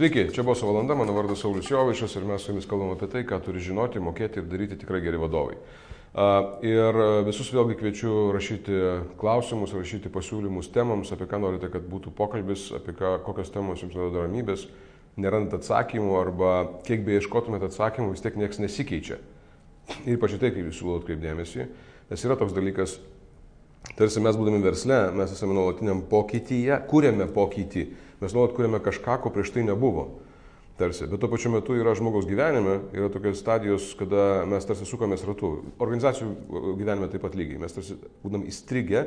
Sveiki, čia buvo valanda, mano vardas Saulis Jovišas ir mes su jumis kalbam apie tai, ką turi žinoti, mokėti ir daryti tikrai geri vadovai. Ir visus vėlgi kviečiu rašyti klausimus, rašyti pasiūlymus temams, apie ką norite, kad būtų pokalbis, apie ką, kokios temos jums duoda ramybės, nerandant atsakymų arba kiek bei ieškotumėte atsakymų, vis tiek niekas nesikeičia. Ir ypač tai, kaip jūs siūlau atkreipdėmėsi, nes yra toks dalykas, tarsi mes būdami versle, mes esame nuolatiniam pokytyje, kūrėme pokytį Mes nuolat kuriame kažką, ko prieš tai nebuvo. Tarsi. Bet tuo pačiu metu yra žmogaus gyvenime, yra tokios stadijos, kada mes tarsi sukomės ratu. Organizacijų gyvenime taip pat lygiai. Mes tarsi būdam įstrigę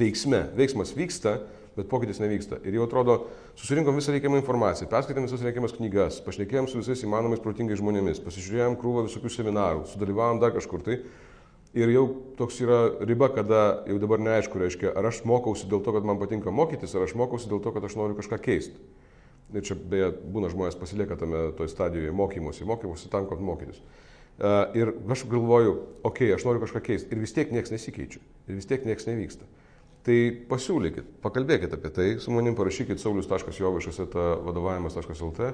veiksme. Veiksmas vyksta, bet pokytis nevyksta. Ir jau atrodo, susirinkom visą reikiamą informaciją, perskaitėm visas reikiamas knygas, pašnekėjom su visais įmanomais protingais žmonėmis, pasižiūrėjom krūvą visokių seminarų, sudalyvavom dar kažkur tai. Ir jau toks yra riba, kada jau dabar neaišku, reiškia, ar aš mokausi dėl to, kad man patinka mokytis, ar aš mokausi dėl to, kad aš noriu kažką keisti. Ir čia beje būna žmonės pasilieka tame toj stadijoje mokymosi, mokymosi tam, kad mokytis. Uh, ir aš galvoju, okei, okay, aš noriu kažką keisti. Ir vis tiek niekas nesikeičia. Ir vis tiek niekas nevyksta. Tai pasiūlykit, pakalbėkit apie tai, su manim parašykit saulius.jovaišas.lt vadovavimas.lt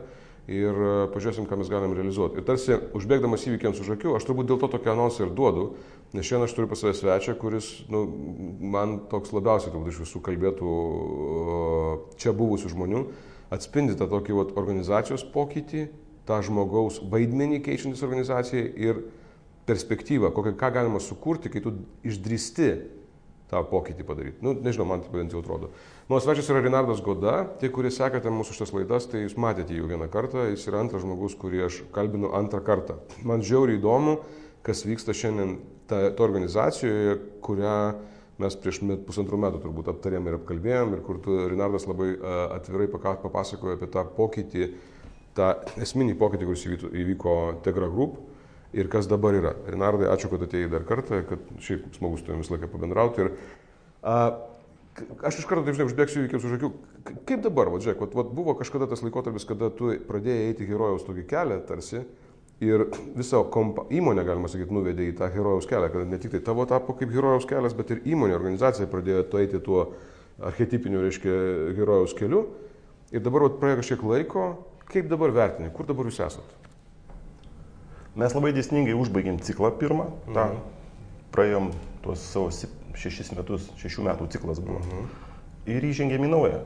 ir e, pažiūrėsim, ką mes galim realizuoti. Ir tarsi, užbėgdamas įvykiams už akių, aš turbūt dėl to tokį anonsą ir duodu, nes šiandien aš turiu pas save svečią, kuris nu, man toks labiausiai turbūt iš visų kalbėtų e, čia buvusių žmonių, atspindi tą tokį vat, organizacijos pokytį, tą žmogaus vaidmenį keičiantis organizacijai ir perspektyvą, kokią, ką galima sukurti, kai tu išdrįsti tą pokytį padaryti. Nu, nežinau, man taip bent jau atrodo. Mano svečias yra Rinardas Goda. Tie, kurie sekate mūsų šitas laidas, tai jūs matėte jį jau vieną kartą. Jis yra antras žmogus, kurį aš kalbinu antrą kartą. Man žiauriai įdomu, kas vyksta šiandien ta, ta organizacijoje, kurią mes prieš met, pusantrų metų turbūt aptarėm ir apkalbėjom ir kur tu, Rinardas, labai atvirai papasakojo apie tą pokytį, tą esminį pokytį, kuris įvyko Tegra Group ir kas dabar yra. Rinardai, ačiū, kad atėjai dar kartą, kad šiaip smagus tu jomis laiką pabendrauti. Ir, a, aš iš karto, taip žinai, užbėgsiu įvykius už akių. Kaip dabar, va, žiūrėk, va, va, buvo kažkada tas laikotarpis, kada tu pradėjai eiti herojaus tokį kelią tarsi. Ir visą kompa, įmonę, galima sakyti, nuvedė į tą herojaus kelią, kad ne tik tai tavo tapo kaip herojaus kelias, bet ir įmonė, organizacija pradėjo tu eiti tuo archetipiniu, reiškia, herojaus keliu. Ir dabar vat, praėjo kažkiek laiko, kaip dabar vertini, kur dabar jūs esate? Mes labai dėsningai užbaigėm ciklą pirmą, mhm. tą, praėjom tuos savo šešis metus, šešių metų ciklas buvo. Mhm. Ir įžengėm į naują,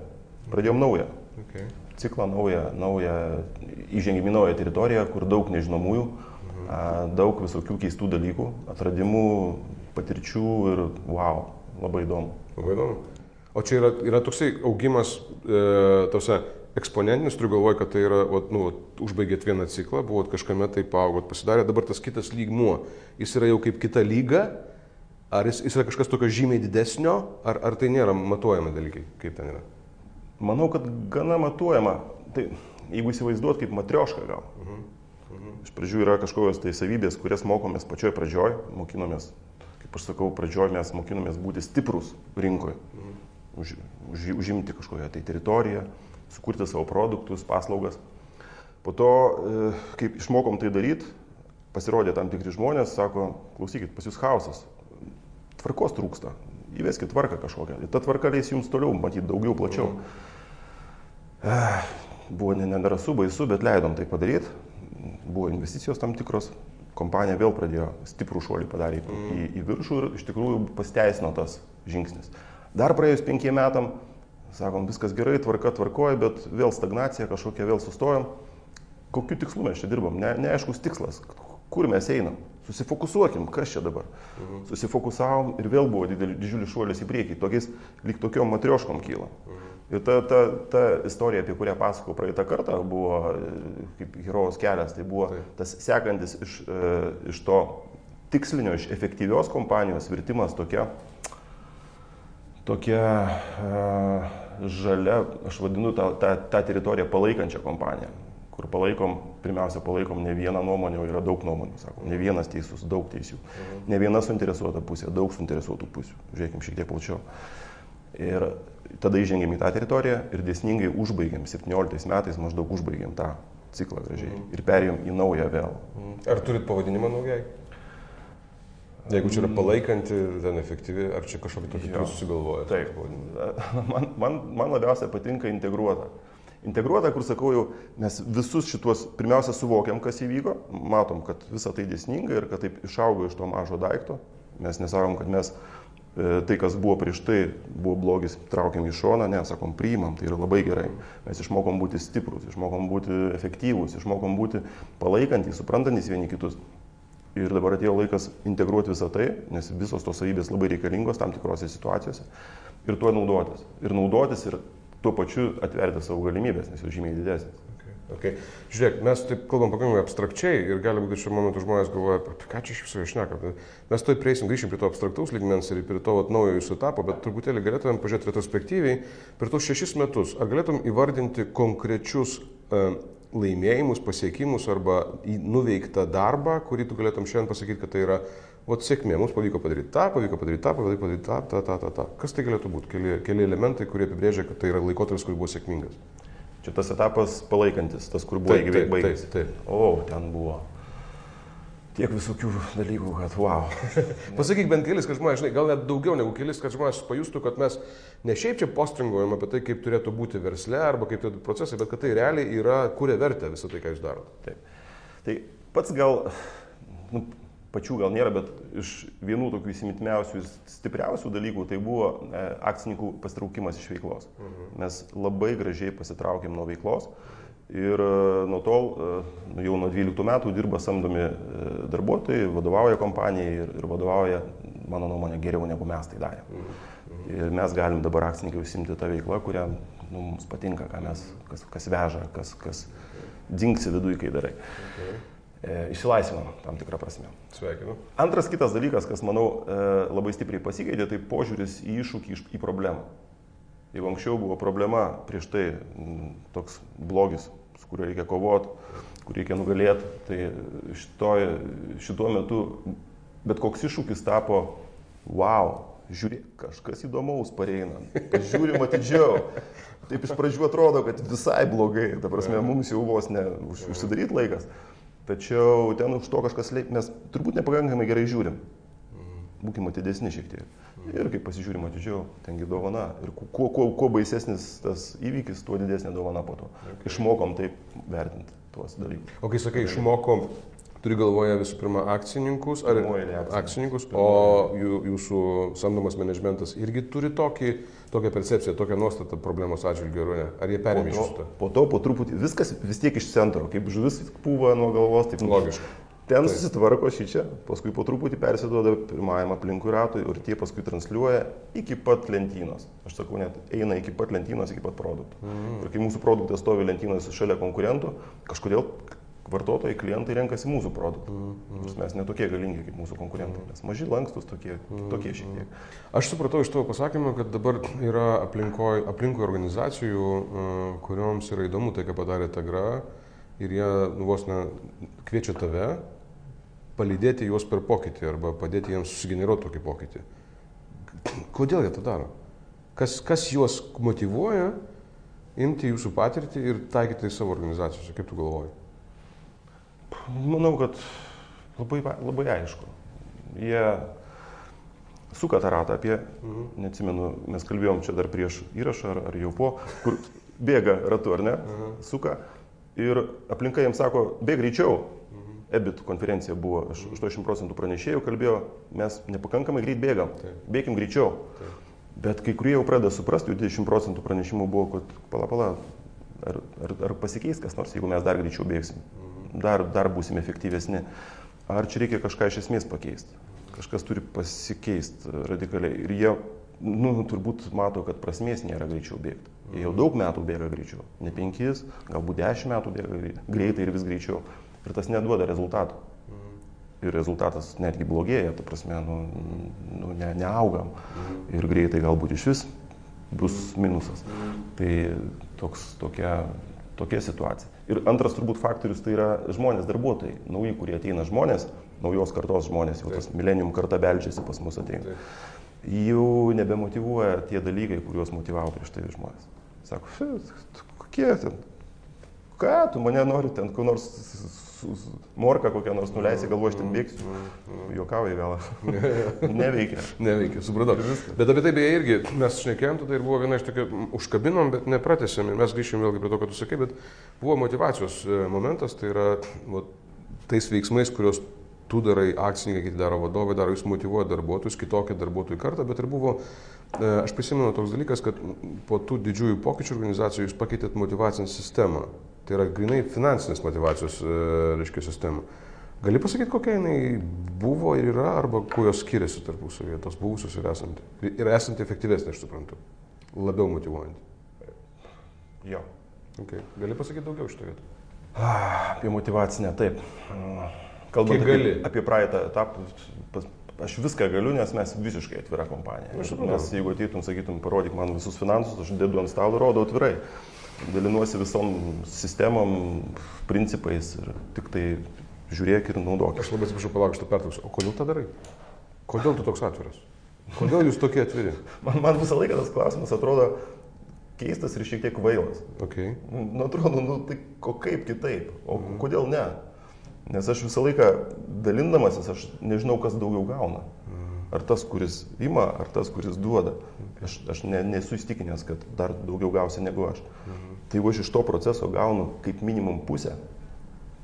pradėjom naują. Okay. Ciklą naują, naują, įžengėm į naują teritoriją, kur daug nežinomųjų, mhm. a, daug visokių keistų dalykų, atradimų, patirčių ir wow, labai įdomu. Labai įdomu. O čia yra, yra toksai augimas e, tose eksponentinis, turiu galvoje, kad tai yra, vat, nu, užbaigėt vieną ciklą, buvot kažkame tai paaugot, pasidarė dabar tas kitas lygmuo. Jis yra jau kaip kita lyga, ar jis, jis yra kažkas tokio žymiai didesnio, ar, ar tai nėra matuojami dalykai, kaip ten yra? Manau, kad gana matuojama. Tai jeigu įsivaizduot kaip matriošką gal. Uh -huh. Iš pradžių yra kažkokios tai savybės, kurias mokomės pačioj pradžioj, mokinomės, kaip aš sakau, pradžioj mes mokinomės būti stiprus rinkoje, -huh. už, už, užimti kažkokią tai teritoriją, sukurti savo produktus, paslaugas. Po to, e, kaip išmokom tai daryti, pasirodė tam tikri žmonės, sako, klausykit, pas jūs chaosas, tvarkos trūksta, įveskit tvarką kažkokią. Ir ta tvarka leis jums toliau matyti daugiau, plačiau. Mm. Buvo nedarasu, baisu, bet leidom tai padaryti. Buvo investicijos tam tikros, kompanija vėl pradėjo stiprų šuolį padaryti mm. į, į viršų ir iš tikrųjų pasteisino tas žingsnis. Dar praėjus penkiem metam sakom, viskas gerai, tvarka tvarkoja, bet vėl stagnacija kažkokia, vėl sustojom. Kokiu tikslu mes čia dirbam? Ne, neaiškus tikslas, kur mes einam. Susifokusuokim, kas čia dabar. Mhm. Susifokusavom ir vėl buvo dideli, didžiulis šuolis į priekį, tokiais, lyg tokiom matrioškom kyla. Mhm. Ir ta, ta, ta istorija, apie kurią pasakojau praeitą kartą, buvo kaip herojos kelias, tai buvo Taip. tas sekantis iš, e, iš to tikslinio, iš efektyvios kompanijos virtimas tokia, tokia uh, žalia, aš vadinu tą, tą, tą teritoriją palaikančią kompaniją, kur palaikom, pirmiausia, palaikom ne vieną nuomonę, o yra daug nuomonių, sakom, ne vienas teisus, daug teisių, mhm. ne viena suinteresuota pusė, daug suinteresuotų pusių, žiūrėkim šiek tiek plačiau. Ir tada įžengėm į tą teritoriją ir dėsningai užbaigėm, 17 metais maždaug užbaigėm tą ciklą gražiai mhm. ir perėjom į naują vėl. Mhm. Ar turit pavadinimą naujai? Jeigu čia yra palaikanti, ten efektyvi, ar čia kažkokį tokį jūs susigalvojate? Taip. Man, man, man labiausiai patinka integruota. Integruota, kur sakau, jau mes visus šituos pirmiausia suvokiam, kas įvyko, matom, kad visa tai dėsninga ir kad taip išaugo iš to mažo daikto. Mes nesakom, kad mes e, tai, kas buvo prieš tai, buvo blogis, traukiam į šoną, ne, sakom, priimam, tai yra labai gerai. Mes išmokom būti stiprus, išmokom būti efektyvūs, išmokom būti palaikantys, suprantantys vieni kitus. Ir dabar atėjo laikas integruoti visą tai, nes visos tos savybės labai reikalingos tam tikrose situacijose. Ir tuo naudotis. Ir naudotis ir tuo pačiu atverti savo galimybės, nes jos žymiai didesnės. Okay. Žiūrėk, mes taip kalbam pakankamai abstrakčiai ir gali būti šiuo momentu žmonės galvoja, apie ką čia iš viso išneka. Mes to prieisim, grįšim prie to abstraktaus lygmens ir prie to naujo jūsų etapo, bet truputėlį galėtumėm pažiūrėti retrospektyviai per tos šešis metus. Ar galėtum įvardinti konkrečius uh, laimėjimus, pasiekimus arba nuveiktą darbą, kurį tu galėtum šiandien pasakyti, kad tai yra o sėkmė, mums pavyko padaryti tą, pavyko padaryti tą, pavyko padaryti tą, tą, tą, tą, tą. Kas tai galėtų būti? Keli, keli elementai, kurie apibrėžia, kad tai yra laikotarpis, kuris buvo sėkmingas. Čia tas etapas palaikantis, tas, kur buvo įgyvendintas. Taip, taip, taip. O, ten buvo tiek visokių dalykų, kad wow. Pasakyk bent kelis, kad žmonės, žinai, gal net daugiau negu kelis, kad žmonės pajustų, kad mes ne šiaip čia postringuojam apie tai, kaip turėtų būti versle arba kaip turėtų procesai, bet kad tai realiai yra, kuria vertę visą tai, ką jūs darote. Taip. Tai pats gal, nu, pačių gal nėra, bet iš vienų tokių įsimintimiausių, stipriausių dalykų tai buvo e, akcininkų pasitraukimas iš veiklos. Mhm. Mes labai gražiai pasitraukėm nuo veiklos. Ir e, nuo tol, e, jau nuo 12 metų dirba samdomi e, darbuotojai, vadovauja kompanijai ir, ir vadovauja, mano nuomonė, geriau negu mes tai darėme. Ir mes galim dabar akcininkai užsimti tą veiklą, kurią nu, mums patinka, mes, kas, kas veža, kas, kas dingsi viduje, kai darai. Okay. E, išsilaisvinam tam tikrą prasme. Sveikinu. Antras kitas dalykas, kas manau e, labai stipriai pasikeitė, tai požiūris į iššūkį, į problemą. Jeigu anksčiau buvo problema, prieš tai m, toks blogis, su kuriuo reikia kovoti, kur reikia nugalėti. Tai šitoj, šituo metu bet koks iššūkis tapo, wow, žiūrėk, kažkas įdomaus pareina, žiūrim atidžiau. Taip iš pradžių atrodo, kad visai blogai, ta prasme, mums jau vos ne už, užsidaryti laikas. Tačiau ten už to kažkas, mes turbūt nepakankamai gerai žiūrim. Būkime atidesni šiek tiek. Ir kai pasižiūrim atidžiau, tengi dovana. Ir kuo, kuo, kuo baisesnis tas įvykis, tuo didesnė dovana po to. Išmokom taip vertinti tuos dalykus. O kai sakai, išmokom, turi galvoje visų pirma akcininkus, ar akcininkus, o jų, jūsų samdomas managementas irgi turi tokį, tokią percepciją, tokią nuostatą problemos atžvilgiu, ar ne? Ar jie perėmė iš šito? Po to, po truputį, viskas vis tiek iš centro, kaip žuvis pūva nuo galvos, taip logiška. Ten tai. susitvarko šį čia, paskui po truputį persiduoda pirmajam aplinkui ratui ir tie paskui transliuoja iki pat lentynos. Aš sakau, net eina iki pat lentynos, iki pat produktų. Mm. Ir kai mūsų produktas stovi lentynos šalia konkurentų, kažkodėl vartotojai, klientai renkasi mūsų produktų. Mm. Nors mes netokie galingi kaip mūsų konkurentai. Mes maži lankstus, tokie, mm. tokie šiek tiek. Aš supratau iš tavo pasakymą, kad dabar yra aplinkoje aplinkoj organizacijų, kurioms yra įdomu tai, ką padarė Tagra ir jie nu, vos ne kviečia tave palydėti juos per pokytį arba padėti jiems susigeneruoti tokį pokytį. Kodėl jie tą daro? Kas, kas juos motivuoja imti jūsų patirtį ir taikyti į savo organizacijose? Kaip tu galvoji? Manau, kad labai, labai aišku. Jie suka tą ratą apie, mhm. neatsimenu, mes kalbėjom čia dar prieš įrašą ar, ar jau po, kur bėga ratu, ar ne? Mhm. Suka. Ir aplinka jiems sako, bėg greičiau. EBIT konferencija buvo, 80 procentų pranešėjų kalbėjo, mes nepakankamai greit bėgam, Taip. bėgim greičiau. Taip. Bet kai kurie jau pradeda suprasti, jau 20 procentų pranešimų buvo, kad pala, pala, ar, ar, ar pasikeis kas nors, jeigu mes dar greičiau bėgsim, mhm. dar, dar būsim efektyvesni. Ar čia reikia kažką iš esmės pakeisti? Kažkas turi pasikeisti radikaliai. Ir jie, nu, turbūt mato, kad prasmės nėra greičiau bėgti. Jie jau daug metų bėga greičiau. Ne penkis, galbūt dešimt metų bėga greitai ir vis greičiau ir tas neduoda rezultatų. Mhm. Ir rezultatas netgi blogėja, ta prasme, nu, nu, ne, neaugam. Mhm. Ir greitai galbūt iš vis bus mhm. minusas. Tai toks, tokia, tokia situacija. Ir antras turbūt faktorius tai yra žmonės, darbuotojai, nauji, kurie ateina žmonės, naujos kartos žmonės, jau tas milenium karta beldžiasi pas mus ateina. Jau nebemotivuoja tie dalykai, kuriuos motivavo prieš tai žmonės. Sako, kokie ten, ką tu mane nori ten, kur nors morką kokią nors nuleisi, galvoju, aš ten bėgsiu. Jokauji gal. Neveikia. Neveikia, supratau. Bet apie tai beje irgi mes šnekėjom, tada ir buvo viena iš tokių užkabinom, bet nepratėsėm mes grįšim vėlgi prie to, ką tu sakai, bet buvo motivacijos e, momentas, tai yra va, tais veiksmais, kuriuos tu darai, akcininkai, kiti daro vadovai, daro, jūs motivuoja darbuotojus, kitokią darbuotojų kartą, bet ir buvo, aš prisimenu toks dalykas, kad po tų didžiųjų pokyčių organizacijų jūs pakeitėt motivacinę sistemą. Tai yra grinai finansinės motivacijos, e, reiškia, sistema. Gali pasakyti, kokia jinai buvo ir yra, arba kuo jos skiriasi tarpusavėje, tos buvusios ir esanti. Ir esanti efektyvesnė, aš suprantu. Labiau motivuojanti. Jo. Okay. Gali pasakyti daugiau šitą vietą? Ah, Apie motivacinę, taip. Kalbant Kiek apie, apie praeitą etapą, pas- aš viską galiu, nes mes visiškai atvira kompanija. Nu. Mes jeigu ateitum, sakytum, parodyk man visus finansus, aš dedu ant stalo, rodau atvirai. Dalinuosi visom sistemom, principais ir tik tai žiūrėk ir naudok. Aš labai atsiprašau, palauk, aš tą pertrauksiu. O kodėl tą darai? Kodėl tu toks atviras? Kodėl jūs tokie atviri? Man, man visą laiką tas klausimas atrodo keistas ir šiek tiek kvailas. Okay. Nu, nu, atrodo, nu, tai o kaip kitaip, o mm. kodėl ne? Nes aš visą laiką dalindamasis, aš nežinau, kas daugiau gauna. Mm. Ar tas, kuris ima, ar tas, kuris duoda. Aš, aš ne, nesu įstikinęs, kad dar daugiau gausi negu aš. Mm. Tai jeigu aš iš to proceso gaunu kaip minimum pusę,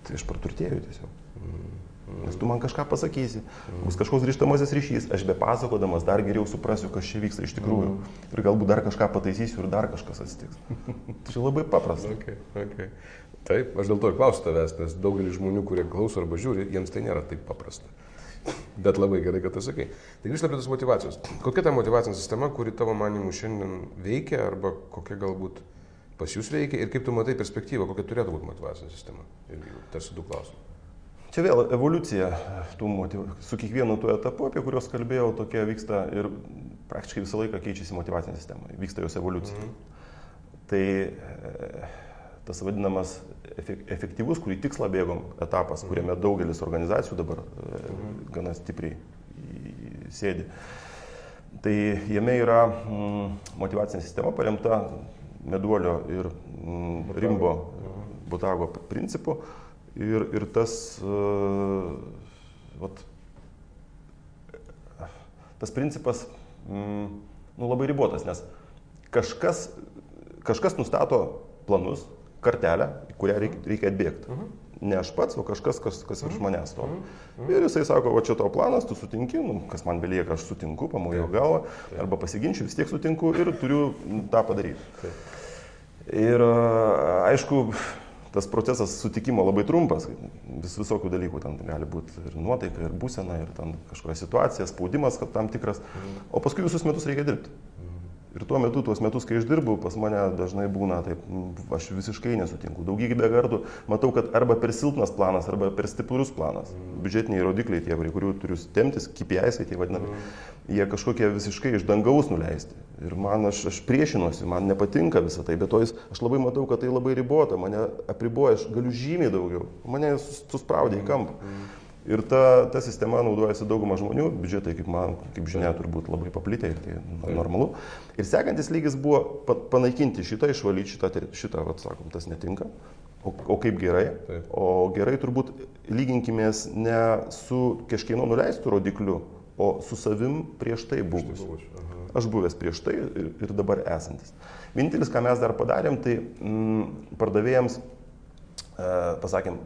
tai aš praturtėjau tiesiog. Nes tu man kažką pasakysi, bus kažkoks grįžtamasis ryšys, aš be pasakodamas dar geriau suprasiu, kas čia vyksta iš tikrųjų. Ir galbūt dar kažką pataisysiu ir dar kažkas atsitiks. Tai labai paprasta. Okay, okay. Taip, aš dėl to ir klausiu tavęs, nes daugelis žmonių, kurie klauso arba žiūri, jiems tai nėra taip paprasta. Bet labai gerai, kad tu sakai. Tai grįžtame prie tos motivacijos. Kokia ta motivacinė sistema, kuri tavo manimų šiandien veikia arba kokia galbūt pas jūs veikia ir kaip tu matai perspektyvą, kokia turėtų būti motivacinė sistema? Irgi tarsi du klausimai. Čia vėl evoliucija motiv... su kiekvienu tuo etapu, apie kuriuos kalbėjau, tokia vyksta ir praktiškai visą laiką keičiasi motivacinė sistema, vyksta jos evoliucija. Mhm. Tai tas vadinamas efek- efektyvus, kurį tikslą bėgom etapas, kuriame daugelis organizacijų dabar e, gana stipriai sėdi. Tai jame yra mm, motivacinė sistema paremta meduolio ir mm, rimbo butago principu. Ir, ir tas, uh, vat, tas principas mm, nu, labai ribotas, nes kažkas, kažkas nustato planus, kartelę, kurią reikia, reikia atbėgti. -huh. Ne aš pats, o kažkas, kas, kas virš manęs to. Uh -huh. Ir jisai sako, va čia tavo planas, tu sutinki, nu, kas man belieka, aš sutinku, pamojo galvą, arba pasiginčiu, vis tiek sutinku ir turiu tą padaryti. Ir a, aišku, tas procesas sutikimo labai trumpas, vis visokių dalykų ten gali būti ir nuotaika, ir būsena, ir ten kažkokia situacija, spaudimas, tam tikras, o paskui visus metus reikia dirbti. Ir tuo metu, tuos metus, kai aš dirbu, pas mane dažnai būna taip, mm, aš visiškai nesutinku. Daugybę kartų matau, kad arba per silpnas planas, arba per stiprus planas. Biudžetiniai rodikliai, tie, prie kurių turiu temtis, KPIs, tai vadinami, jie kažkokie visiškai iš dangaus nuleisti. Ir man aš, aš priešinuosi, man nepatinka visą tai, bet to jis, aš labai matau, kad tai labai ribota, mane apriboja, aš galiu žymiai daugiau, mane sus- suspraudė į kampą. Ir ta, ta sistema naudojasi dauguma žmonių, biudžetai, kaip man, kaip žinia, turbūt labai paplitę ir tai normalu. Ir sekantis lygis buvo pa, panaikinti šitą, išvalyti šitą, šitą, vat, sakom, tas netinka. O, o kaip gerai? Taip. O gerai turbūt lyginkimės ne su kažkieno nuleistų rodikliu, o su savim prieš tai buvus. Aš buvęs prieš tai ir, ir dabar esantis. Vienintelis, ką mes dar padarėm, tai mm, pardavėjams, e, pasakėm,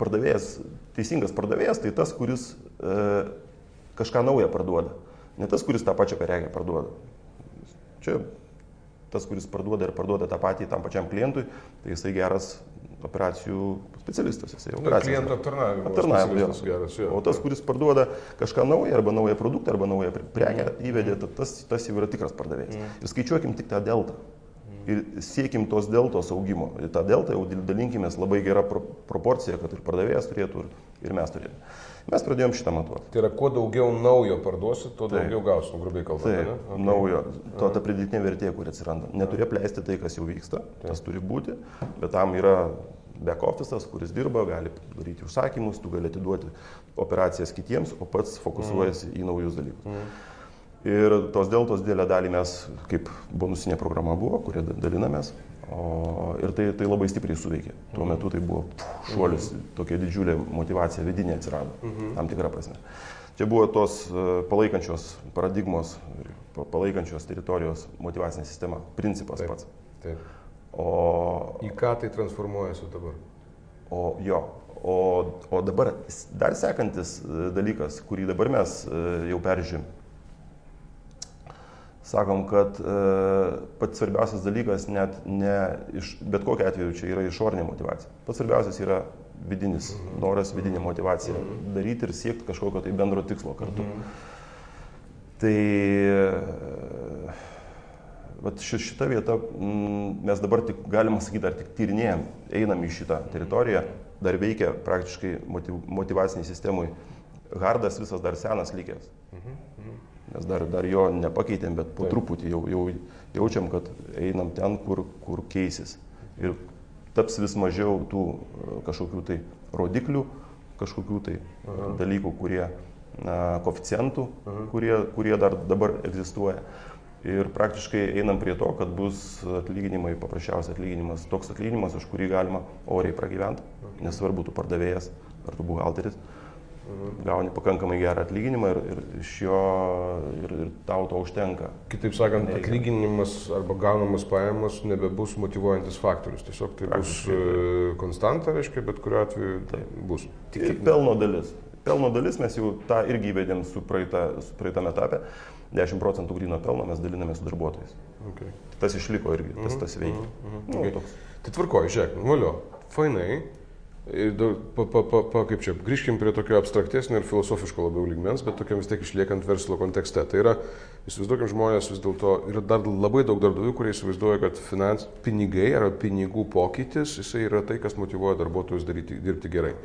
pardavėjas, teisingas pardavėjas, tai tas, kuris e, kažką naują parduoda. Ne tas, kuris tą pačią prekę parduoda. Čia tas, kuris parduoda ir parduoda tą patį tam pačiam klientui, tai jisai geras operacijų specialistas. Jisai operacijos- Klientų aptarnavimo. Specialistas Geras, jo. O tas, kuris parduoda kažką naują, arba naują produktą, arba naują pre- prekę įvedė, ta- tas, tas jau yra tikras pardavėjas. Ir skaičiuokim tik tą deltą. Ir siekim tos deltos augimo. Ir tą deltą jau dalinkimės labai gerą pro, proporciją, kad ir pardavėjas turėtų, ir, ir mes turėtume. Mes pradėjom šitą matuoti. Tai yra, kuo daugiau naujo parduosi, tuo Taip. daugiau gausim, grubiai kalbant. Taip, ane? Okay. naujo, to ta pridėtinė vertė, kuri atsiranda. Neturi plėsti tai, kas jau vyksta, tas turi būti, bet tam yra back office'as, kuris dirba, gali daryti užsakymus, tu gali atiduoti operacijas kitiems, o pats fokusuojasi į naujus dalykus. Ir tos deltos didelę dalį mes, kaip bonusinė programa buvo, kurie dalinamės, o, ir tai, tai labai stipriai suveikė. Tuo metu tai buvo pff, šuolis, tokia didžiulė motivacija vidinė atsirado, tam tikrą prasme. Čia buvo tos e, palaikančios paradigmos, palaikančios teritorijos motivacinė sistema, principas Taip. pats. Taip. O, Į ką tai transformuojasi dabar? o jo, o, o dabar dar sekantis e, dalykas, kurį dabar mes e, jau peržiūrim. Sakom, kad e, pats svarbiausias dalykas net ne iš, bet kokia atveju čia yra išorinė motivacija. Pats svarbiausias yra vidinis noras, vidinė motivacija daryti ir siekti kažkokio tai bendro tikslo kartu. Tai e, vat ši- šita vieta mm, mes dabar tik, galima sakyti, ar tik tyrinėjom, einam į šitą teritoriją, dar veikia praktiškai motiv, motivaciniai sistemui. Hardas visas dar senas likęs. Mes dar, dar jo nepakeitėm, bet po Taip. truputį jau, jau jaučiam, kad einam ten, kur, kur keisis. Ir taps vis mažiau tų e, kažkokių tai rodiklių, kažkokių tai Aha. dalykų, kurie, na, koficientų, kurie, kurie dar dabar egzistuoja. Ir praktiškai einam prie to, kad bus atlyginimai, paprasčiausias atlyginimas, toks atlyginimas, už kurį galima oriai pragyventi, nesvarbu, tu pardavėjas ar tu buhalteris, gauni pakankamai gerą atlyginimą ir, ir iš jo ir, ir tau to užtenka. Kitaip sakant, Nereikia. atlyginimas arba gaunamas pajamos nebebus motivuojantis faktorius. Tiesiog tai bus Praktiškai e, konstanta, reiškia, bet kuriuo atveju Taip. bus. Ir pelno dalis. Pelno dalis mes jau tą irgi įvedėm su, praeita, su praeitame etape. 10 procentų grino pelno mes daliname su darbuotojais. Okay. Tas išliko irgi, tas, tas veikia. Nu, Okay. toks. Tai tvarkoju, žiūrėk, valio, fainai. Ir Pa, pa, pa, pa, kaip čia, grįžkim prie tokio abstraktesnio ir filosofiško labiau lygmens, bet tokiam vis tiek išliekant verslo kontekste. Tai yra, įsivaizduokim žmonės vis dėlto, yra dar labai daug darbdavių, kurie įsivaizduoja, kad finans, pinigai arba pinigų pokytis, jisai yra tai, kas motivuoja darbuotojus daryti, dirbti gerai.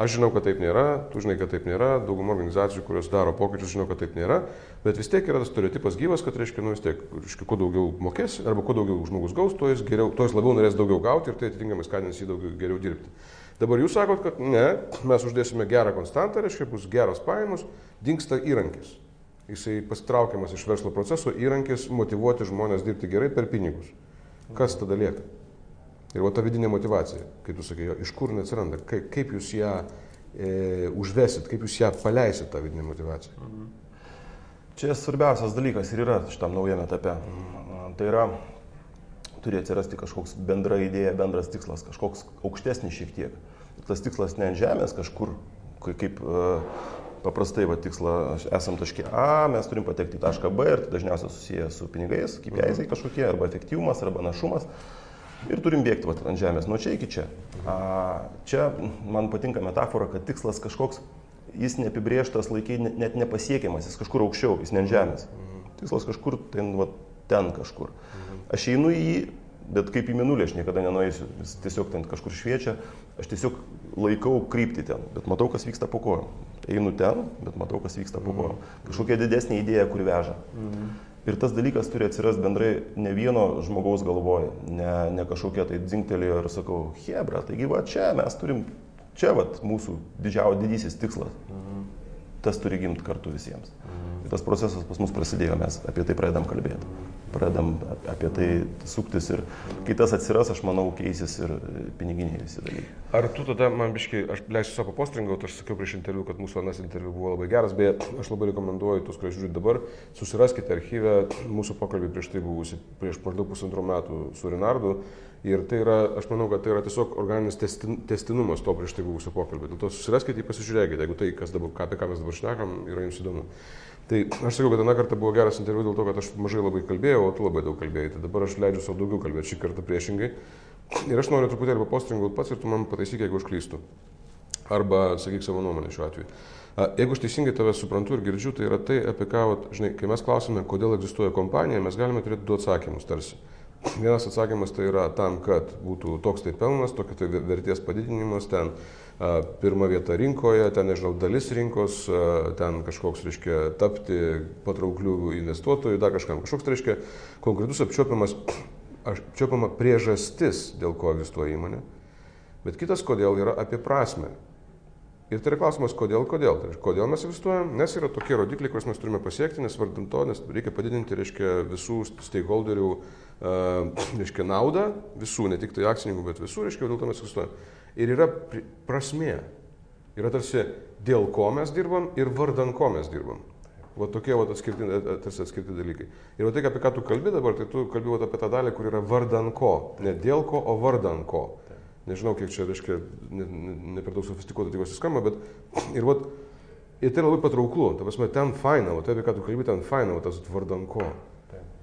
Aš žinau, kad taip nėra, tu žinai, kad taip nėra, dauguma organizacijų, kurios daro pokyčius, žinau, kad taip nėra, bet vis tiek yra tas stereotipas gyvas, kad reiškia, nu vis tiek, reiškia, kuo daugiau mokės, arba kuo daugiau žmogus gaus, tuo jis, geriau, tuo jis labiau norės daugiau gauti ir tai atitinkamai skatins jį daugiau geriau dirbti. Dabar jūs sakot, kad ne, mes uždėsime gerą konstantą, reiškia, bus geros pajamos, dinksta įrankis. Jisai pasitraukiamas iš verslo proceso, įrankis motivuoti žmonės dirbti gerai per pinigus. Kas tada lieka? Ir va ta vidinė motivacija, kaip tu jo, iš kur jinai atsiranda, kaip, kaip jūs ją e, užvesit, kaip jūs ją paleisit, tą vidinę motivaciją. Čia svarbiausias dalykas ir yra šitam naujame etape. Tai yra, turi atsirasti kažkoks bendra idėja, bendras tikslas, kažkoks aukštesnis šiek tiek. Tas tikslas ne ant žemės kažkur, kai- kaip e, paprastai va, tikslą esam taške A, mes turim patekti į tašką B ir tai dažniausiai susiję su pinigais, kaip jaisai kažkokie, arba efektyvumas, arba našumas. Ir turim bėgti vat, ant žemės, nuo čia iki čia. A, čia man patinka metafora, kad tikslas kažkoks, jis neapibrieštas laikai, ne- net nepasiekiamas, jis kažkur aukščiau, jis ne ant žemės. Tikslas kažkur ten, vat, ten kažkur. Aš einu į jį, bet kaip į minulį aš niekada nenueisiu, jis tiesiog ten kažkur šviečia, aš tiesiog laikau kryptį ten, bet matau, kas vyksta po kojom. Einu ten, bet matau, kas vyksta po kojom. Kažkokia didesnė idėja, kur veža. Ir tas dalykas turi atsirasti bendrai ne vieno žmogaus galvoje, ne, ne kažkokia tai dzingtelėjo ir sakau, hebra, taigi va čia mes turim, čia va mūsų didžiausias didysis tikslas. Tas turi gimti kartu visiems. Tas procesas pas mus prasidėjo, mes apie tai pradedam kalbėti. Pradedam ap- apie tai suktis ir kai tas atsiras, aš manau, keisis ir piniginiai visi dalykai. Ar tu tada, man biškai, aš leisiu savo postringauti, aš sakiau prieš interviu, kad mūsų anas interviu buvo labai geras, beje, aš labai rekomenduoju tus, kurie žiūri dabar, susiraskite archyvę mūsų pokalbį prieš tai buvusi, prieš maždaug pusantrų metų su Rinardu. Ir tai yra, aš manau, kad tai yra tiesiog organinis testin, testinumas to prieš tai buvusio pokalbio. Dėl to susiraskite pasižiūrėkite, jeigu tai, kas dabar, apie ką mes dabar šnekam, yra jums įdomu. Tai aš sakiau, kad vieną kartą buvo geras interviu dėl to, kad aš mažai labai kalbėjau, o tu labai daug kalbėjai. Tai dabar aš leidžiu savo daugiau kalbėti šį kartą priešingai. Ir aš noriu truputėlį papostringauti pats ir tu man pataisyk, jeigu aš klystu. Arba sakyk savo nuomonę šiuo atveju. Jeigu aš teisingai tave suprantu ir girdžiu, tai yra tai, apie ką, vat, žinai, kai mes klausime, kodėl egzistuoja kompanija, mes galime turėti du atsakymus tarsi. Vienas atsakymas tai yra tam, kad būtų toks tai pelnas, tokia tai ver- vertės padidinimas, ten pirma vieta rinkoje, ten, nežinau, dalis rinkos, ten kažkoks, reiškia, tapti patrauklių investuotojų, dar kažkam. Kažkoks, tai reiškia, konkretus apčiopiamas, apčiopiama priežastis, dėl ko egzistuoja įmonė. Bet kitas, kodėl yra apie prasme. Ir tai yra klausimas, kodėl, kodėl. Tai, kodėl mes investuojam, nes yra tokie rodikliai, kuriuos mes turime pasiekti, nes vardant to, nes reikia padidinti, reiškia, visų stakeholderių, uh, reiškia, naudą, visų, ne tik tai akcininkų, bet visų, reiškia, dėl to mes investuojam. Ir yra prasmė. Yra tarsi dėl ko mes dirbam ir vardan ko mes dirbam. Va tokie va atskirti, tarsi atskirti dalykai. Ir va tai, apie ką tu kalbi dabar, tai tu kalbi va apie tą dalį, kur yra vardan ko. Ne dėl ko, o vardan ko. Nežinau, kiek čia, reiškia, ne, ne, ne per daug sofistikuotai tai skamba, bet ir, vat, ir tai labai patrauklu. Ta prasme, ten faina, o tai apie ką tu kalbėjai, ten faina, o tas vardan ko.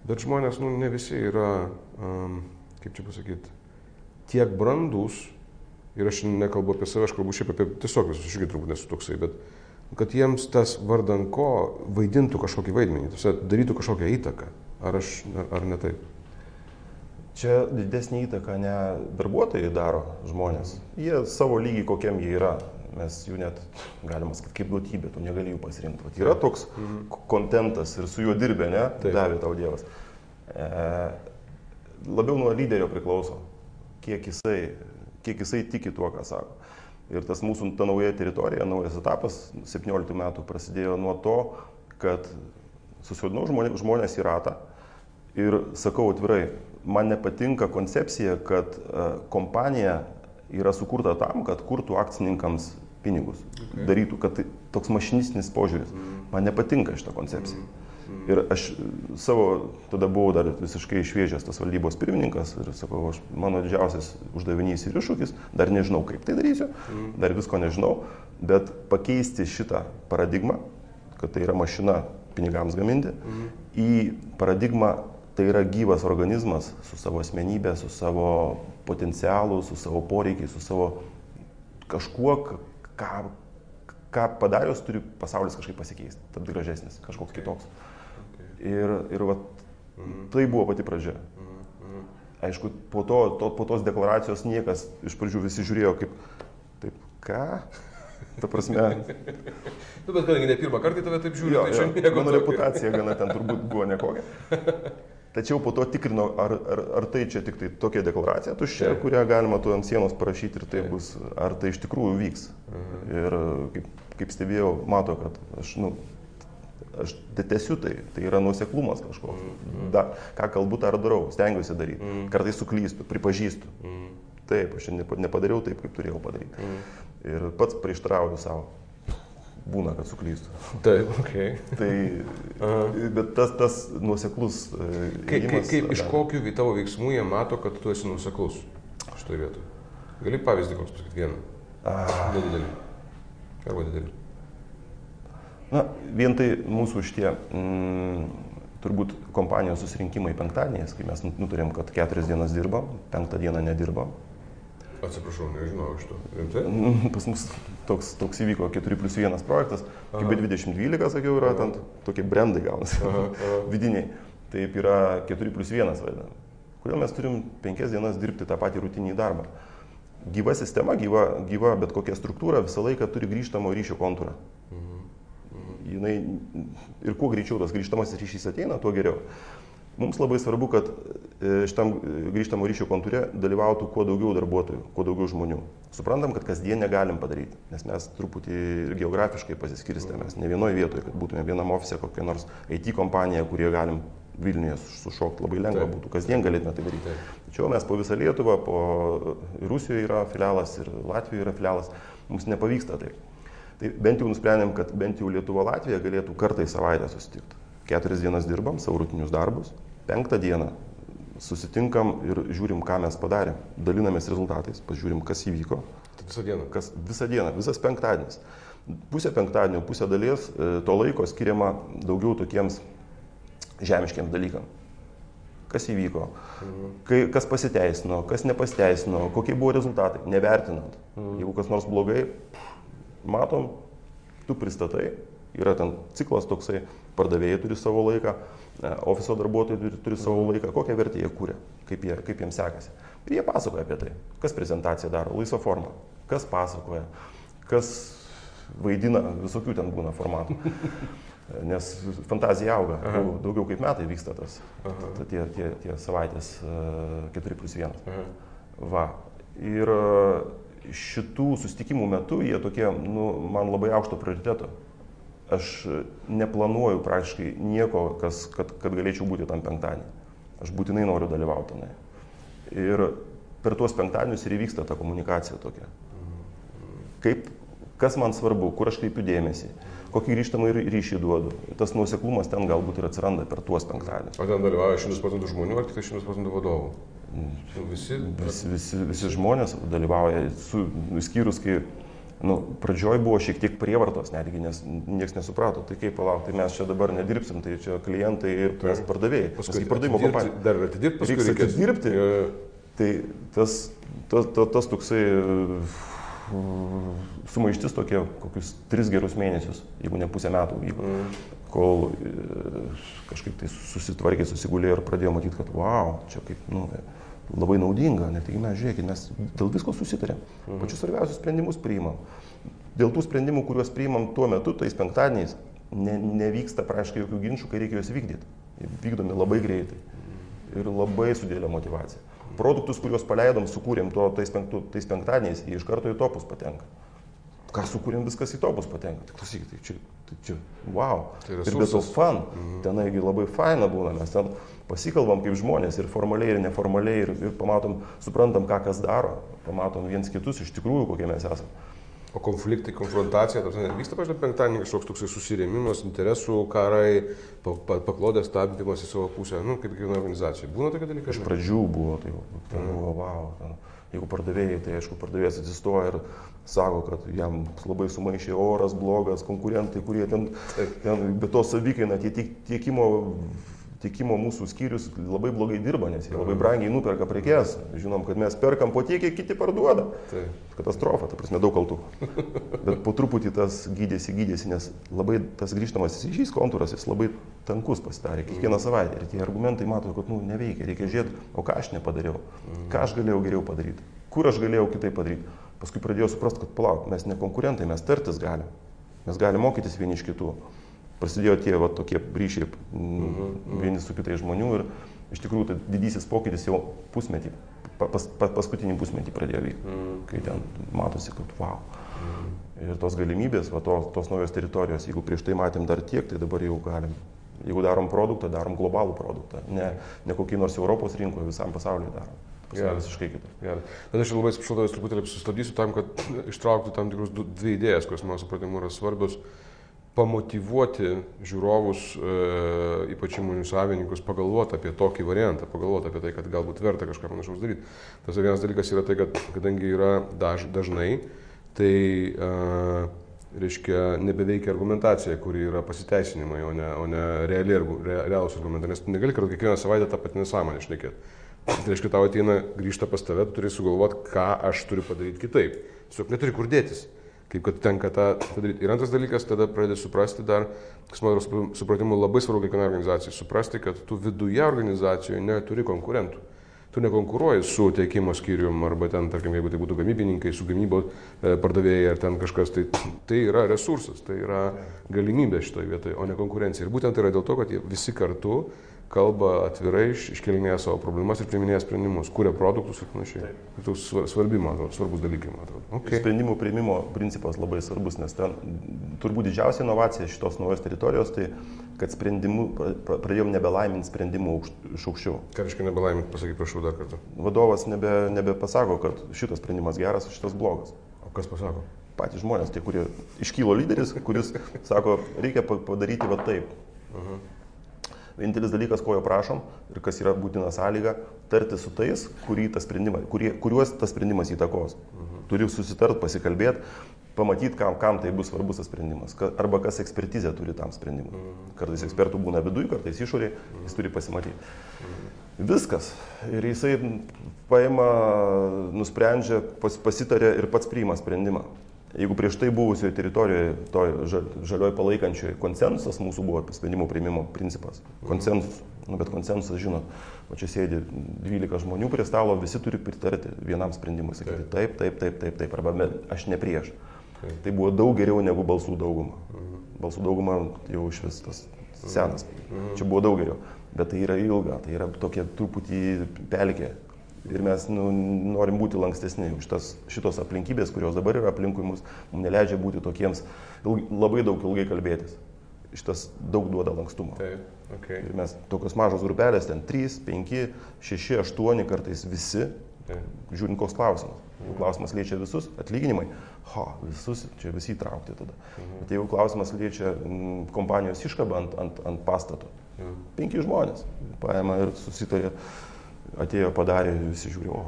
Bet žmonės, nu, ne visi yra, um, kaip čia pasakyti, tiek brandus, ir aš nekalbu apie save, aš kalbu šiaip apie tiesiog visus, aš irgi turbūt nesu toksai, bet kad jiems tas vardan ko vaidintų kažkokį vaidmenį, tiesiog darytų kažkokią įtaką. Ar aš, ar, ne taip? Čia didesnį įtaką ne darbuotojai daro žmonės. Jie savo lygį, kokiam jie yra. Mes jų net, galima sakyti, kaip duotybė, tu negali jų pasirinkti. Vat yra toks mhm. kontentas ir su juo dirbė, ne? Taip. Davė tau Dievas. E, labiau nuo lyderio priklauso, kiek jisai, kiek jisai tiki tuo, ką sako. Ir tas mūsų ta nauja teritorija, naujas etapas 17 metų prasidėjo nuo to, kad susodinau žmonės į ratą ir sakau atvirai, man nepatinka koncepcija, kad e, kompanija yra sukurta tam, kad kurtų akcininkams pinigus, okay. darytų, kad tai toks mašinistinis požiūris. Mm. Man nepatinka šitą koncepciją. Mm. Mm. Ir aš savo, tada buvau dar visiškai šviežias tas valdybos pirmininkas ir sakau, aš, mano didžiausias uždavinys ir iššūkis, dar nežinau, kaip tai darysiu, mm. dar visko nežinau, bet pakeisti šitą paradigmą, kad tai yra mašina pinigams gaminti, mm. į paradigmą tai yra gyvas organizmas su savo asmenybė, su savo potencialu, su savo poreikiais, su savo kažkuo, ką, ką padarius turi pasaulis kažkaip pasikeisti, tapti gražesnis, kažkoks kitoks. Ir, ir va, mm. tai buvo pati pradžia. Mm. Aišku, po, to, to, po tos deklaracijos niekas iš pradžių visi žiūrėjo kaip, taip, ką? Ta prasme. nu, bet kadangi ne pirmą kartą tave taip žiūri, jo, tai šiandien... Mano reputacija gana ten turbūt buvo nekokia. Tačiau po to tikrino, ar, ar, ar tai čia tik tai tokia deklaracija tuščia, tai. kurią galima tu ant sienos parašyti ir tai, tai bus, ar tai iš tikrųjų vyks. Mhm. Ir kaip, kaip stebėjau, mato, kad aš, nu, aš tesiu tai, tai yra nuseklumas kažkoks. Mhm. Da, ką kalbu, tą ir darau, stengiuosi daryti. Mhm. Kartais suklystu, pripažįstu. Mhm. Taip, aš nepadariau taip, kaip turėjau padaryti. Mhm. Ir pats prieštrauju savo būna, kad suklystu. Taip, okay. tai, Aha. bet tas, tas nuoseklus. E, kaip, kaip, kaip iš kokių tavo veiksmų jie mato, kad tu esi nuoseklus šitoje vietoje? Gali pavyzdį koks pasakyti vieną? Nedidelį. Arba didelį. Na, vien tai mūsų šitie, mm, turbūt kompanijos susirinkimai penktadieniais, kai mes nutarėm, kad keturias dienas dirbam, penktą dieną nedirbam, Atsiprašau, nežinau iš to. Rimtai? Pas mus toks, toks įvyko 4 plus 1 projektas, kaip B2012, sakiau, yra ten tokie brandai gaunasi, vidiniai. Taip yra 4 plus 1 vadinam. Kodėl mes turim 5 dienas dirbti tą patį rutinį darbą? Gyva sistema, gyva, gyva bet kokia struktūra visą laiką turi grįžtamo ryšio kontūrą. Mhm. Jinai, ir kuo greičiau tas grįžtamasis ryšys ateina, tuo geriau. Mums labai svarbu, kad e, šitam e, grįžtamo ryšio kontūre dalyvautų kuo daugiau darbuotojų, kuo daugiau žmonių. Suprantam, kad kasdien negalim padaryti, nes mes truputį geografiškai pasiskirstę, mes ne vienoje vietoje, kad būtume vienam ofise kokia nors IT kompanija, kurie galim Vilniuje sušokti labai lengva Taip. būtų, kasdien galėtume tai daryti. Taip. Tačiau mes po visą Lietuvą, po Rusijoje yra filialas ir Latvijoje yra filialas, mums nepavyksta taip. Tai bent jau nusprendėm, kad bent jau Lietuva Latvija galėtų kartą į savaitę susitikti keturias dienas dirbam savo rutinius darbus, penktą dieną susitinkam ir žiūrim, ką mes padarėm, dalinamės rezultatais, pažiūrim, kas įvyko. Tai visą dieną. Kas, visą dieną, visas penktadienis. Pusę penktadienio, pusę dalies e, to laiko skiriama daugiau tokiems žemiškiams dalykams. Kas įvyko, mhm. kai, kas pasiteisino, kas nepasiteisino, kokie buvo rezultatai, nevertinant. Mhm. Jeigu kas nors blogai, matom, tu pristatai, yra ten ciklas toksai, pardavėjai turi savo laiką, e, ofiso darbuotojai turi, turi savo laiką, kokią vertę jie kūrė, kaip, jie, kaip jiems sekasi. Ir jie pasakoja apie tai, kas prezentaciją daro, laisva forma, kas pasakoja, kas vaidina, visokių ten būna formatų. Nes fantazija auga, Aha. daugiau kaip metai vyksta tas, Aha. tie, tie, tie savaitės 4 plus 1. Aha. Va. Ir, šitų susitikimų metu jie tokie, nu, man labai aukšto prioriteto. Aš neplanuoju praktiškai nieko, kas, kad, kad galėčiau būti tam penktadienį. Aš būtinai noriu dalyvauti tenai. Ir per tuos penktadienius ir įvyksta ta komunikacija tokia. Kaip, kas man svarbu, kur aš kreipiu dėmesį, kokį grįžtamą ryšį duodu. Tas nuoseklumas ten galbūt ir atsiranda per tuos penktadienius. O ten dalyvauja 100 procentų žmonių ar tik 100 tai procentų vadovų? Visi, visi, visi, visi žmonės dalyvauja, su, išskyrus, kai nu, pradžioj buvo šiek tiek prievartos netgi, nes niekas nesuprato, tai kaip palauk, tai mes čia dabar nedirbsim, tai čia klientai ir mes pardavėjai. Paskui pardavimo kompanija. Dar atidirbti, paskui Reiks atidirbti. Tai tas, tas, tas, tas toksai sumaištis tokie kokius tris gerus mėnesius, jeigu ne pusę metų vyko, mm. kol e, kažkaip tai susitvarkė, susigulėjo ir pradėjo matyti, kad wow, čia kaip, nu, labai naudinga, net jeigu mes žiūrėkime, mes dėl visko susitarėm, mm. pačius svarbiausius sprendimus priimam. Dėl tų sprendimų, kuriuos priimam tuo metu, tais penktadieniais, ne, nevyksta praškai jokių ginčių, kai reikia juos vykdyti. Vykdomi labai greitai ir labai sudėlė motivacija produktus, kuriuos paleidom, sukūrėm to tais, penktu, tais penktadieniais, jie iš karto į topus patenka. Ką sukūrėm, viskas į topus patenka. Tai klausykit, tai čia, tai čia, wow. Tai ir be to fan, mhm. tenaigi labai faina būna, mes ten pasikalbam kaip žmonės ir formaliai, ir neformaliai, ir, ir pamatom, suprantam, ką kas daro, pamatom viens kitus iš tikrųjų, kokie mes esame. O konfliktai, konfrontacija, tarsi vyksta, pažiūrėjau, penktadienį kažkoks toksai susirėmimas, interesų karai, paklodės stabdymas į savo pusę, nu, kaip kiekviena organizacija. Būna tokie dalykai? Iš pradžių buvo, tai ten mhm. buvo, wow. Ten, jeigu pardavėjai, tai aišku, pardavėjas atsistoja ir sako, kad jam labai sumaišė oras blogas, konkurentai, kurie ten, ten be to savikaina, tie tiekimo tiekimo mūsų skyrius labai blogai dirba, nes jie labai brangiai nuperka prekes. Žinom, kad mes perkam po tiek, kiek kiti parduoda. Tai. Katastrofa, ta prasme, daug kaltų. Bet po truputį tas gydėsi, gydėsi, nes labai tas grįžtamas ryšys kontūras, jis labai tankus pasidarė kiekvieną savaitę. Ir tie argumentai mato, kad, nu, neveikia, reikia žiūrėti, o ką aš nepadariau, ką aš galėjau geriau padaryti, kur aš galėjau kitaip padaryti. Paskui pradėjau suprasti, kad palauk, mes ne konkurentai, mes tartis galim. Mes galime mokytis vieni iš kitų prasidėjo tie va, tokie ryšiai uh -huh. vieni su kitais žmonių ir iš tikrųjų tai didysis pokytis jau pusmetį, pas, pas, paskutinį pusmetį pradėjo vykti, -huh. kai ten matosi, kad wow. -huh. Ir tos galimybės, va, to, tos naujos teritorijos, jeigu prieš tai matėm dar tiek, tai dabar jau galim. Jeigu darom produktą, darom globalų produktą, ne, ne kokį nors Europos rinkoje, visam pasauliu darom. Gerai, visiškai kitaip. Gerai. Bet aš labai atsiprašau, tavęs truputėlį sustabdysiu tam, kad ištrauktų tam tikrus dvi idėjas, kurios mano supratimu yra svarbios. Uh, pamotivuoti žiūrovus, e, ypač įmonių savininkus, pagalvoti apie tokį variantą, pagalvoti apie tai, kad galbūt verta kažką panašaus daryti. Tas vienas dalykas yra tai, kad kadangi yra daž, dažnai, tai e, reiškia nebeveikia argumentacija, kuri yra pasiteisinimai, o ne, o ne reali, re, realūs argumentai, nes tu negali kartu kiekvieną savaitę tą patį nesąmonę šnekėti. Tai reiškia, tau ateina, grįžta pas tave, tu turi sugalvoti, ką aš turiu padaryti kitaip. Tiesiog neturi kur dėtis. Kaip kad tenka tą padaryti. Ir antras dalykas, tada pradedi suprasti dar, kas mano supratimu labai svarbu kiekvienai organizacijai, suprasti, kad tu viduje organizacijoje neturi konkurentų. Tu nekonkuruoji su tiekimo skyrium arba ten, tarkim, jeigu tai būtų gamybininkai, su gamybos e, pardavėjai ar ten kažkas, tai tai yra resursas, tai yra galimybė šitoje vietoje, o ne konkurencija. Ir būtent tai yra dėl to, kad jie visi kartu kalba atvirai, iškelinėja savo problemas ir priminėja sprendimus, kuria produktus ir panašiai. Tai toks svarbi, man atrodo, svarbus dalykai, man atrodo. Okay. Sprendimų prieimimo principas labai svarbus, nes ten turbūt didžiausia inovacija šitos naujos teritorijos, tai kad sprendimų, pradėjom nebelaiminti sprendimų iš aukščiau. Ką reiškia nebelaiminti, pasakyk prašau dar kartą. Vadovas nebe, nebepasako, kad šitas sprendimas geras, o šitas blogas. O kas pasako? Patys žmonės, tie, kurie iškylo lyderis, kuris sako, reikia padaryti va taip. Uh -huh. Vienintelis dalykas, ko jo prašom ir kas yra būtina sąlyga, tarti su tais, kurie, kuriuos tas sprendimas įtakos. Mhm. Turi susitart, pasikalbėti, pamatyti, kam, kam tai bus svarbus tas sprendimas. Ka, arba kas ekspertizė turi tam sprendimui. Mhm. Kartais ekspertų būna viduje, kartais išorėje, mhm. jis turi pasimatyti. Mhm. Viskas. Ir jisai paima, nusprendžia, pas, pasitarė ir pats priima sprendimą. Jeigu prieš tai buvusioje teritorijoje, to žalioje palaikančioje konsensusas mūsų buvo sprendimų prieimimo principas. Konsensus. Nu, bet konsensusas, žinot, o čia sėdi 12 žmonių prie stalo, visi turi pritarti vienam sprendimui, sakyti taip, taip, taip, taip, taip, arba aš ne prieš. Taip. Tai buvo daug geriau negu balsų dauguma. Mhm. Balsų dauguma jau iš vis tas senas. Mhm. Čia buvo daug geriau. Bet tai yra ilga, tai yra tokia truputį pelkė Ir mes nu, norim būti lankstesni. Šitas, šitos aplinkybės, kurios dabar yra aplinkui mus, mums neleidžia būti tokiems ilg, labai daug ilgai kalbėtis. Šitas daug duoda lankstumo. Taip, okay. Ir mes tokios mažos grupelės, ten 3, 5, 6, 8 kartais visi, Taip. žiūrint koks klausimas. Jeigu klausimas liečia visus, atlyginimai, ha, visus, čia visi įtraukti tada. Bet jeigu klausimas liečia mm, kompanijos iškabą ant, ant, ant pastato, Mhm. penki žmonės paėmė ir susitarė, atėjo, padarė, visi žiūri, o,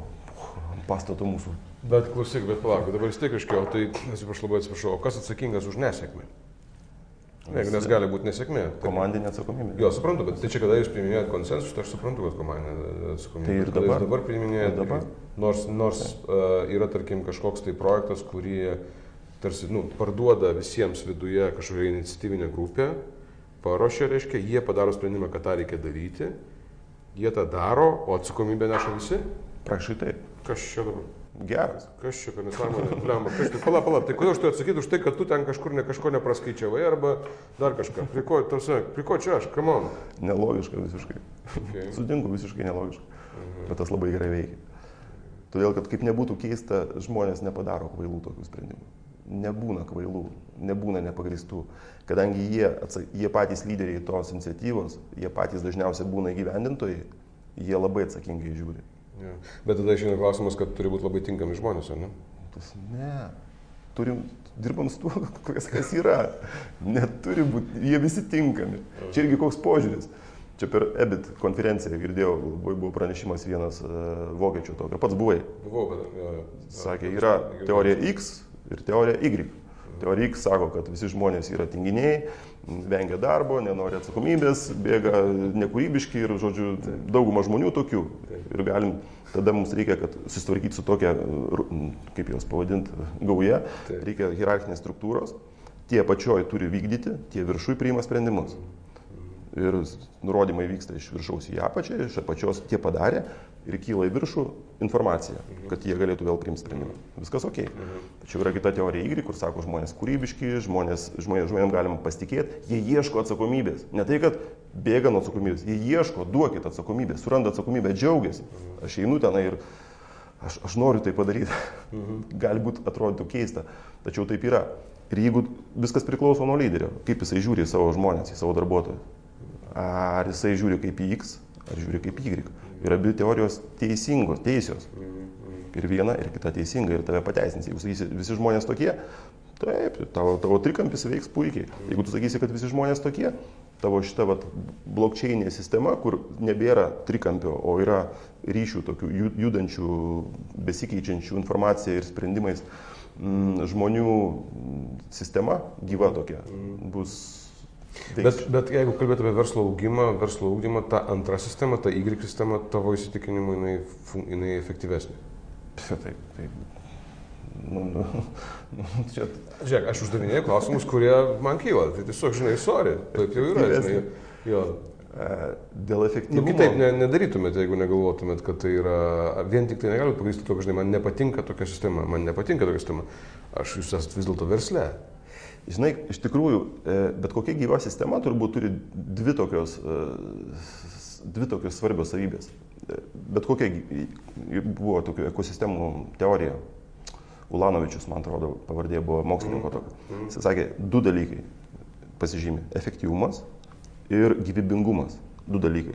pastato mūsų. Bet klausyk, bet palauk, dabar vis tiek iškiau, tai atsiprašau, labai atsiprašau, o kas atsakingas už nesėkmę? Jeigu nes gali būti nesėkmė. Tai... Komandinė atsakomybė. Jo, suprantu, bet tai čia kada jūs priminėjot konsensus, tai aš suprantu, kad komandinė atsakomybė. Tai ir Bet kada jūs dabar. dabar priminėjot, Ir dabar. nors, nors uh, yra, tarkim, kažkoks tai projektas, kurį tarsi, nu, parduoda visiems viduje kažkokia iniciatyvinė grupė, paruošia, reiškia, jie padaro sprendimą, kad tą reikia daryti, jie tą daro, o atsakomybę neša visi. Prašai taip. Kas čia dabar? Geras. Kas čia, kad nesąmonė, blemba, kas čia, pala, pala, tai kodėl aš turiu atsakyti už tai, kad tu ten kažkur ne kažko nepraskaičiavai arba dar kažką? Prie ko, tarsi, prie ko čia aš, come on. Nelogiška visiškai. Okay. Sutinku, visiškai nelogiška. Bet tas labai gerai veikia. Todėl, kad kaip nebūtų keista, žmonės nepadaro kvailų tokių sprendimų. Nebūna kvailų, nebūna nepagristų. Kadangi jie, jie patys lyderiai tos iniciatyvos, jie patys dažniausiai būna įgyvendintojai, jie labai atsakingai žiūri. Ja. Bet tada išeina klausimas, kad turi būti labai tinkami žmonės, ar ne? Tas ne. Turim, dirbam su tuo, kas, kas yra. Neturi būti, jie visi tinkami. Čia irgi koks požiūris. Čia per EBIT konferenciją girdėjau, buvo pranešimas vienas uh, vokiečių tokio, pats buvai. Buvau, bet... Jo, jo. Sakė, yra teorija X ir teorija Y. Teorija X sako, kad visi žmonės yra tinginiai, vengia darbo, nenori atsakomybės, bėga nekūrybiški ir, žodžiu, dauguma žmonių tokių. Ir galim, tada mums reikia, kad susitvarkyti su tokia, kaip jos pavadinti, gauja, Taip. reikia hierarchinės struktūros. Tie pačioj turi vykdyti, tie viršui priima sprendimus. Ir nurodymai vyksta iš viršaus į apačią, iš apačios tie padarė ir kyla į viršų informacija, kad jie galėtų vėl priimti sprendimą. Viskas ok. Tačiau yra kita teorija Y, kur sako žmonės kūrybiški, žmonės, žmonės, žmonėms galima pasitikėti, jie ieško atsakomybės. Ne tai, kad bėga nuo atsakomybės, jie ieško, duokit atsakomybę, suranda atsakomybę, džiaugiasi. Aš einu tenai ir aš, aš noriu tai padaryti. Galbūt atrodytų keista, tačiau taip yra. Ir jeigu viskas priklauso nuo lyderio, kaip jisai žiūri į savo žmonės, į savo darbuotojus. Ar jisai žiūri kaip į X, ar žiūri kaip į Y. Ir abi teorijos teisingos, teisios. Ir viena, ir kita teisinga, ir tave pateisins. Jeigu sakysi, visi žmonės tokie, taip, tavo, tavo trikampis veiks puikiai. Jeigu tu sakysi, kad visi žmonės tokie, tavo šita vat, blokčiainė sistema, kur nebėra trikampio, o yra ryšių tokių ju- judančių, besikeičiančių informacija ir sprendimais mm, žmonių mm, sistema, gyva tokia, bus Bet, bet jeigu kalbėtume apie verslo augimą, verslo augimą, ta antra sistema, ta Y sistema, tavo įsitikinimu, jinai, jinai efektyvesnė. Taip, taip. Nu, nu, nu, čia Žiūrėk, aš uždavinėjau klausimus, kurie man kyla. Tai tiesiog, žinai, sorry, taip jau yra. Žinai, jo. e, dėl Nu, efektyvumo. kitaip ne, nedarytumėte, jeigu negalvotumėt, kad tai yra, vien tik tai negalite pagrysti to, kad, žinai, man nepatinka tokia sistema, man nepatinka tokia sistema. Aš jūs esate vis dėlto versle. Žinai, iš tikrųjų, e, bet kokia gyva sistema turbūt turi dvi tokios, e, dvi tokios svarbios savybės. E, Bet kokia buvo tokių ekosistemų teorija. Ulanovičius, man atrodo, pavardė buvo mokslininko tokio. Jis sakė, du dalykai pasižymė - efektyvumas ir gyvybingumas. Du dalykai.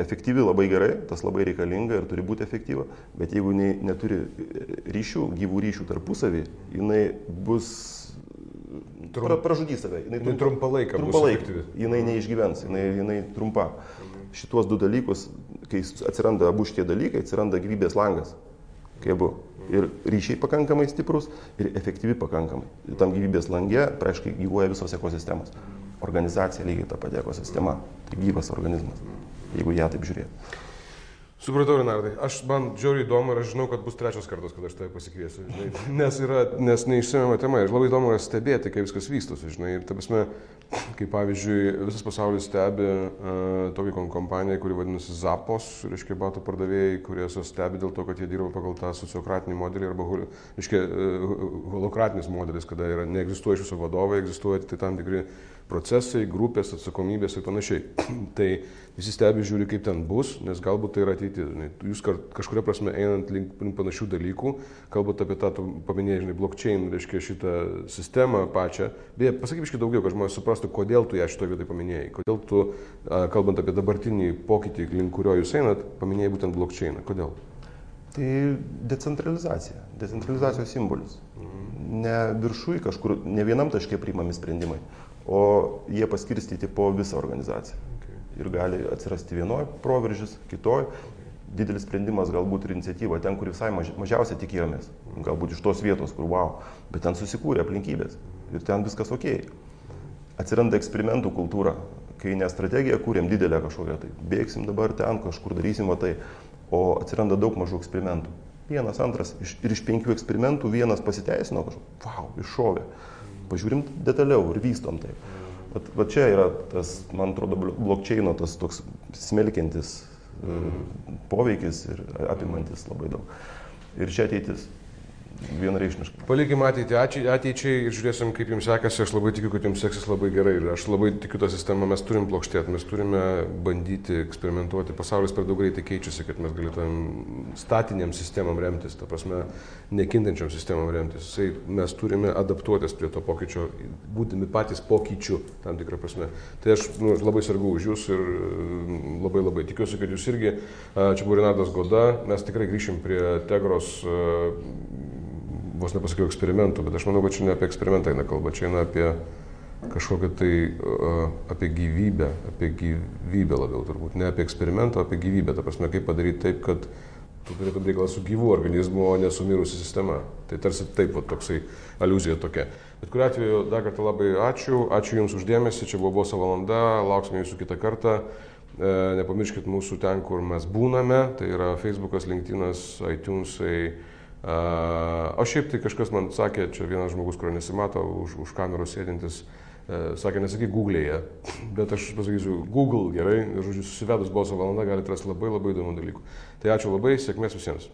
Efektyvi labai gerai, tas labai reikalinga ir turi būti efektyva, bet jeigu jinai neturi ryšių, gyvų ryšių tarpusavį, jinai bus Trum- pra, pražudys save. Jinai Jinai trumpalaikė trumpalaikė. Jinai neišgyvens, jinai, jinai trumpa. Šituos du dalykus, kai atsiranda abu šitie dalykai, atsiranda gyvybės langas. Kai abu. Ir ryšiai pakankamai stiprus, ir efektyvi pakankamai. Ir tam gyvybės lange, praaiškiai, gyvuoja visos ekosistemos. Organizacija lygiai ta pati ekosistema. Tai gyvas organizmas, jeigu ją taip žiūrėti. Supratau, Renardai. Aš man žiauriai įdomu ir aš žinau, kad bus trečias kartas, kada aš tave pasikviesiu. Žinai, nes yra, nes neišsimiama tema. Ir labai įdomu yra stebėti, kaip viskas vystosi. Žinai, ir ta prasme, kaip pavyzdžiui, visas pasaulis stebi uh, tokią kom- kompaniją, kuri vadinasi Zapos, reiškia, batų pardavėjai, kurie jas stebi dėl to, kad jie dirba pagal tą sociokratinį modelį arba, reiškia, uh, holokratinis modelis, kada yra neegzistuoja iš viso vadovai, egzistuoja tik tai tam tikri procesai, grupės, atsakomybės ir panašiai. tai visi stebi žiūri, kaip ten bus, nes galbūt tai yra ateitis. Jūs kažkuria prasme einant link panašių dalykų, kalbant apie tą, paminėjai, žinai, blockchain, reiškia šitą sistemą pačią. Beje, pasakyk iškai daugiau, kad žmonės suprastų, kodėl tu ją šitoje vietoje paminėjai. Kodėl tu, kalbant apie dabartinį pokytį, link kurio jūs einat, paminėjai būtent blockchainą. Kodėl? Tai decentralizacija, decentralizacijos simbolis. Mhm. Ne viršui kažkur, ne vienam taške priimami sprendimai, o jie paskirstyti po visą organizaciją. Okay. Ir gali atsirasti vienoje proveržis, kitoje. Didelis sprendimas galbūt ir iniciatyva ten, kur visai maž, mažiausiai tikėjomės. Galbūt iš tos vietos, kur wow, bet ten susikūrė aplinkybės ir ten viskas ok. Atsiranda eksperimentų kultūra, kai ne strategiją kūrėm didelę kažkokią, tai bėgsim dabar ten, kažkur darysim o tai, o atsiranda daug mažų eksperimentų. Vienas, antras, iš, ir iš penkių eksperimentų vienas pasiteisino kažkokį, wow, iššovė pažiūrim detaliau ir vystom tai. Vat, va čia yra tas, man atrodo, blokčiaino tas toks smelkiantis e, poveikis ir apimantis labai daug. Ir čia ateitis vienareikšmiškai. Palikim ateitį, ateičiai ir žiūrėsim, kaip jums sekasi. Aš labai tikiu, kad jums seksis labai gerai ir aš labai tikiu tą sistemą. Mes turim plokštėti, mes turime bandyti eksperimentuoti. Pasaulis per daug greitai keičiasi, kad mes galėtumėm statiniam sistemam remtis, ta prasme, nekintančiam sistemam remtis. Jisai, mes turime adaptuotis prie to pokyčio, būdami patys pokyčių tam tikrą prasme. Tai aš nu, labai sargu už jūs ir mm, labai labai tikiuosi, kad jūs irgi, čia buvo Renatas Goda, mes tikrai grįšim prie Tegros vos nepasakiau eksperimentų, bet aš manau, kad čia ne apie eksperimentą eina kalba, čia eina apie kažkokią tai, apie gyvybę, apie gyvybę labiau turbūt, ne apie eksperimentą, apie gyvybę, ta prasme, kaip padaryti taip, kad tu turėtum reikalą su gyvu organizmu, o ne su mirusi sistema. Tai tarsi taip, va, toksai aluzija tokia. Bet kuriu atveju dar kartą labai ačiū, ačiū Jums uždėmesi, čia buvo Boso valanda, lauksime Jūsų kitą kartą. E, nepamirškit mūsų ten, kur mes būname, tai yra Facebookas, LinkedInas, iTunesai. O šiaip tai kažkas man sakė, čia vienas žmogus, kurio nesimato, už, už kameros sėdintis, e, sakė, nesakyk Google'e, bet aš pasakysiu Google gerai, ir žodžiu, susivedus balso valandą galite rasti labai labai įdomių dalykų. Tai ačiū labai, sėkmės visiems.